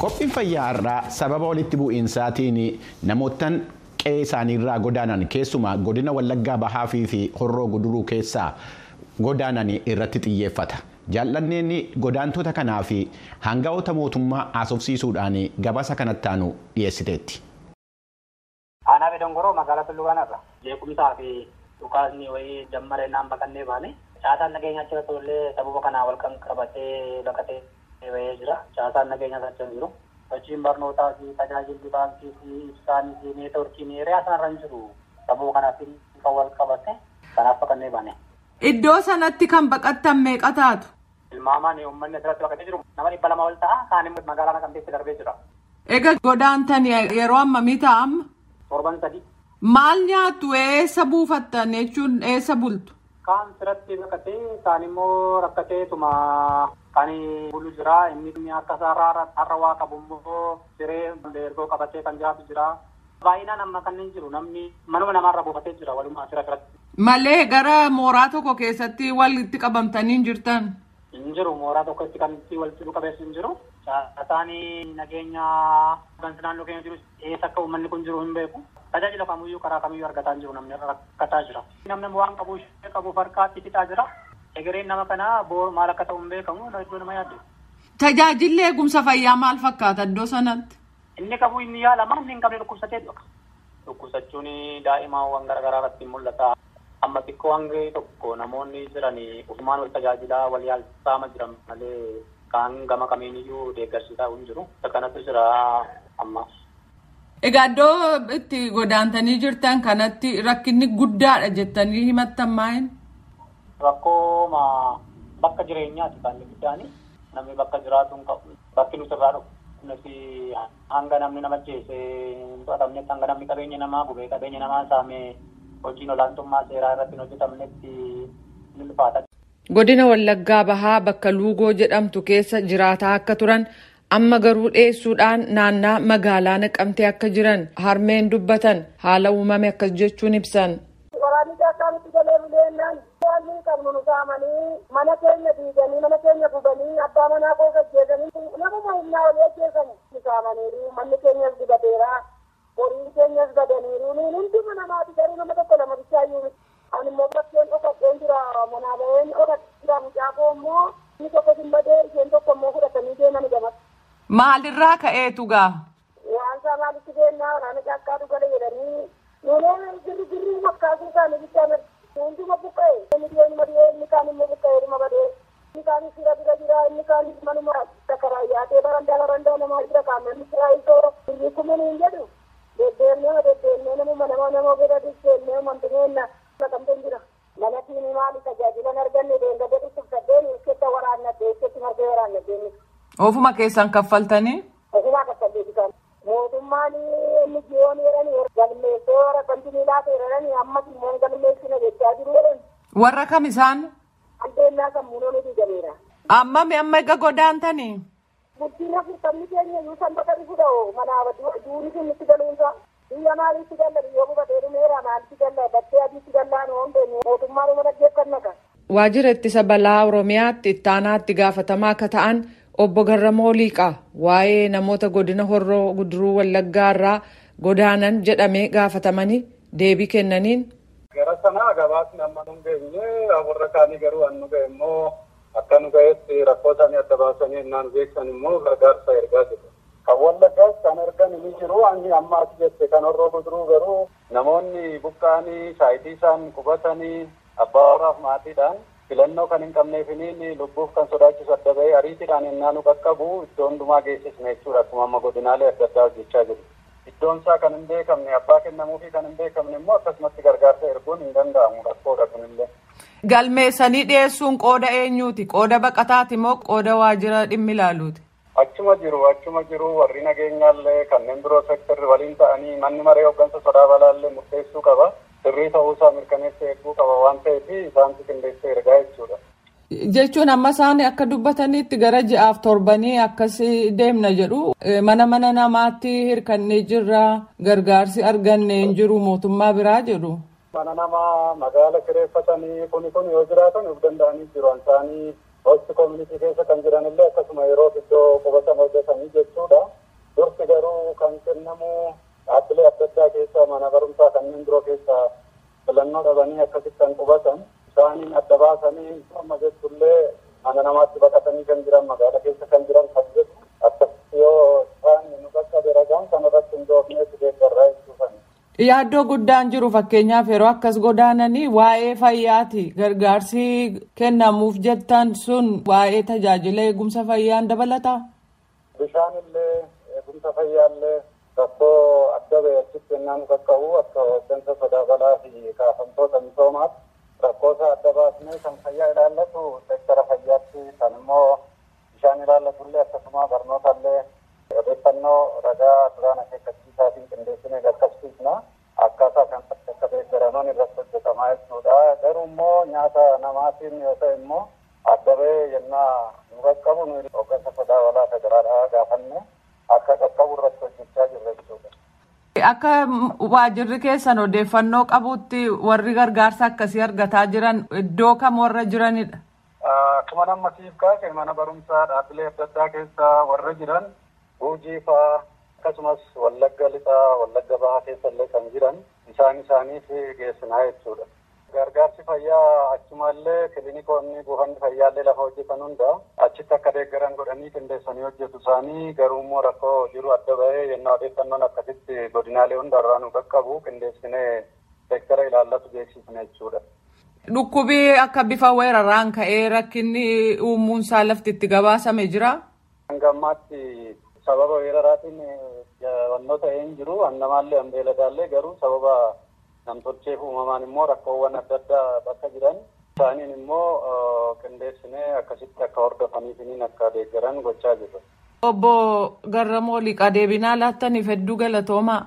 qophiin fayyaa har'aa sababa walitti bu'iinsaatiin namootaan qe'ee isaaniirraa godaanan keessumaa godina wallaggaa bahaa fi horroo guduruu keessaa godaanan irratti xiyyeeffata. jaallanneen godaantota kanaa fi hangafoota mootummaa haasofsiisuudhaan gabaasa kanatti aanu dhiyeessiteetti. Aanaa Bedongoroo magaalaa Tullugaanarra jeequmsaa fi dhukaasni wayii jammaree naan baqannee baane caasaan nageenyaa achi tollee sababa kanaa wal kan qabatee baqatee bahee jira. Caasaan nageenyaa achi jiru. Hojiin barnootaa fi tajaajilli baankii fi ibsaan fi neetworkiin hiriyaa sanarra hin jiru. Sababa kanaaf kan wal qabate kanaaf baqannee baane. Iddoo sanatti kan baqattan meeqa taatu? Ilmaamaan uummanni asirratti baqatee jiru nama dhibba lama ol ta'a. Kaan immoo magaalaa Naqamteetti darbee jira. Egaa godaantan yeroo ammamii ta'amma? Torban sadii. Maal nyaattu eessa buufattan jechuun eessa bultu? Kaan siratti baqatee kaan immoo rakkateetuma kan bulu jira. Inni akka isaarraa har'a waa qabu immoo siree ergoo qabatee kan jiraatu jira. Baay'inaan amma kanneen jiru namni manuma namaarra buufatee jira walumaa asirra biratti. Malee gara mooraa tokko keessatti walitti qabamtanii jirtan? Hin jiru mooraa tokkotti kan itti walitti qabeessu hin jiru. Isaan nageenya gansi naannoo keenya jiru eessa akka uummanni kun jiru hin beeku. Tajaajila kamiyyuu karaa kamiyyuu argataa hin jiru namni rakkataa jira. Namni waan qabu ishee qabu harkaatti fixaa jira. Egereen nama kanaa boor maal akka ta'u hin beekamu iddoo nama yaaddu. Tajaajilli eegumsa fayyaa maal fakkaata iddoo sanatti? Inni qabu inni yaalama inni hin qabne dhukkubsatee dhuka. Dhukkubsachuun daa'imaawwan garaagaraa irratti mul'ata. Amma xiqqoo hanga tokko namoonni jiran ufumaan wal tajaajilaa wal yaalsaama jiran malee kaan gama kamiiniyyuu deeggarsiisaa hin jiru. Kanatu jira ammaaf. Egaa iddoo itti godaantanii jirtan kanatti rakkinni guddaadha jettanii himattan maa'in? Rakkoo bakka jireenyaati inni guddaan namni bakka jiraatu qabu. Bakki nuti irraa dhufu hanga namni nama jeesee hin to'atamnetti hanga namni qabeenya namaa gubee qabeenya namaa saamee hojiin olaantummaa seeraa irratti hin hojjetamnetti ni ulfaata. Godina Wallaggaa Bahaa bakka Luugoo jedhamtu keessa jiraataa akka turan amma garuu dhiyeessuudhaan naannaa magaalaa naqamtee akka jiran harmeen dubbatan haala uumame akkas jechuun ibsan. Waan qabnu nu saamanii mana keenya diiganii mana keenya gubanii abbaa manaa koo gajjeesanii namuma humnaa olii ajjeesanii nu saamaniiru manni keenyas dibateera horiin keenyas badaniiru nuun hunduma namaati garuu nama tokko lama miti. Ani immoo bakkeen dhokadheen jira manaa baheen dhokadheen jira mucaa koo immoo inni tokko simbadee isheen tokko immoo fudhatanii deemanii gamatti. Maalirraa ka'eetu gaa? Waan isaa maalitti deemnaa waraana caakkaa dhugale jedhanii nuunee girri girri fakkaasuu isaanii bichaa hunduma buqqa'e inni dhiyeen madiyee inni kaan immoo buqqa'ee dhuma badee inni kaan fira bira jira inni kaan manuma. Takkaraa yaatee barandaa barandaa namaa jira kaan namni firaa isoo girri kumaniin jedhu deddeemnee deddeemnee namuma nama nama bira deddeemnee mantineenna naqamteen jira. Mana tiini maali tajaajilan arganne deengada dhukkubsadeen ilkeetta waraannadde ilkeetti margee waraannadde Ofuma keessan kaffaltanii? Mootummaan inni jiyoon jedhanii galmeessee warra kantinii laata jedhanii ammas immoo galmeessina jechaa jiru jedhan. Warra kam isaan? Anteennaa kan muunoo ni diigameera. Ammami amma egaa godaantanii? Guddina furtamni keenya iyyuu sanbata dhufu ta'u manaa duuni sun itti galuunsa. Biyya maaliitti galla biyyoo bufatee dhumeera maalitti galla battee adiitti gallaan hoondeenye mootummaan uma dhaggeeffannaka. Waajjira ittisa balaa Oromiyaatti ittaanaatti gaafatamaa akka ta'an obbo Garramoo Liiqaa waa'ee namoota godina horroo guduruu wallaggaa irraa godaanan jedhamee gaafatamanii deebii kennaniin. Gara sanaa gabaasni amma nu geenye warra kaanii garuu an nu ga'e immoo akka nu ga'etti rakkoo isaanii adda baasanii innaan beeksan immoo gargaarsa ergaa jiru. Kan wallaggaas kan ergan ni jiru ani amma ati jette kan horroo guduruu garuu namoonni buqqa'anii saayitii isaan qubatanii abbaa warraaf maatiidhaan filannoo kan hin qabneefiniin lubbuuf kan sodaachisu adda bahee ariitiidhaan innaa nu qaqqabu iddoo hundumaa geessisna jechuudha akkuma amma godinaalee adda addaa hojjechaa jiru. Iddoon isaa kan hin beekamne abbaa kennamuu fi kan hin beekamne immoo akkasumatti gargaarsa erguun hin danda'amu rakkoodha kunillee. Galmeessanii dhiyeessuun qooda eenyuuti? Qooda baqataati moo qooda waajjira dhimmi ilaaluuti? Achuma jiru achuma jiru warri nageenyaallee kanneen biroo sektarri waliin ta'anii manni maree hooggansa sodaa balaallee murteessuu qaba. Sirrii ta'uusaa mirkaneessee eeguu qaba waan ta'eef isaantu qindeessee ergaa jechuudha. Jechuun amma isaan akka dubbatanitti gara ji'aaf torbanii akkas deemna jedhu mana mana namaatti hirkannee jirra gargaarsi arganne hin jiru mootummaa biraa jedhu. Mana namaa magaala kireeffatanii kuni kun yoo jiraatan of danda'anii jiru isaanii hosti koomunitii keessa kan jiran illee akkasuma yeroo iddoo qubatan hojjetanii jechuudha. kan kennamu dhaabbilee adda addaa keessaa mana barumsaa kanneen biroo keessaa filannoo dhabanii akkasitti kan qubatan isaaniin adda baasanii amma jechuullee mana namaatti baqatanii kan jiran magaala keessa kan jiran kan jedhu akkasitti yoo isaan nu qaqqabe ragaan kanarratti hundoofneetti deeggarraa jechuufani. Yaaddoo guddaan jiru fakkeenyaaf yeroo akkas godaananii waa'ee fayyaati gargaarsi kennamuuf jettan sun waa'ee tajaajila eegumsa fayyaan dabalataa? Bishaan illee eegumsa fayyaallee rakkoo adda yennaan qaqqabu akka hooggansa sodaa balaa fi kaafamtoota misoomaatti rakkoo isaa adda baasnee kan fayyaa ilaallatu seektara fayyaatti kan immoo bishaan ilaallatullee akkasuma barnootaallee odeeffannoo ragaa duraan akeekkachiisaatiin qindeessinee qaqqabsiisna akkaataa kan akka deeggaraman irratti hojjetamaa jechuudha garuu immoo nyaata namaatiin yoo ta'e immoo adda ba'ee yennaa nu qaqqabu nu hooggansa sodaa balaa federaalaa gaafanne akka qaqqabu irratti hojjechaa jirra jechuudha. Akka waajirri keessan odeeffannoo qabutti warri gargaarsa akkasii argataa jiran iddoo kam warra jiranidha? Akkuma nama siif kaase mana barumsaa dhaabbilee adda addaa keessa warra jiran Guujii fa'aa akkasumas Wallagga lixaa Wallagga bahaa keessa illee kan jiran isaan isaaniif geessinaa jechuudha. Gargaarsi fayyaa achumallee kiliinikoonni buufanni fayyaallee lafa hojjetan hunda achitti akka deeggaran godhanii qindeessanii hojjetu isaanii garuu immoo rakkoo jiru adda bahee yennaa odeeffannoon akkasitti godinaalee hundarraa nu qaqqabu qindeessinee seektara ilaallatu beeksisne jechuudha. Dhukkubii akka bifa weeraraan ka'ee rakkinni uumuunsaa lafti itti gabaasame jira. Hanga ammaatti sababa weeraraatiin wannoo ta'ee hin jiru annamaallee hambeeladaallee garuu sababa namtolcheef uumamaan immoo rakkoowwan adda addaa bakka jiran isaaniin immoo qindeessinee akkasitti akka hordofaniifiniin akka deeggaran gochaa jirra. Obbo Garramoo Liqaa deebinaa laattaniif hedduu galatoomaa.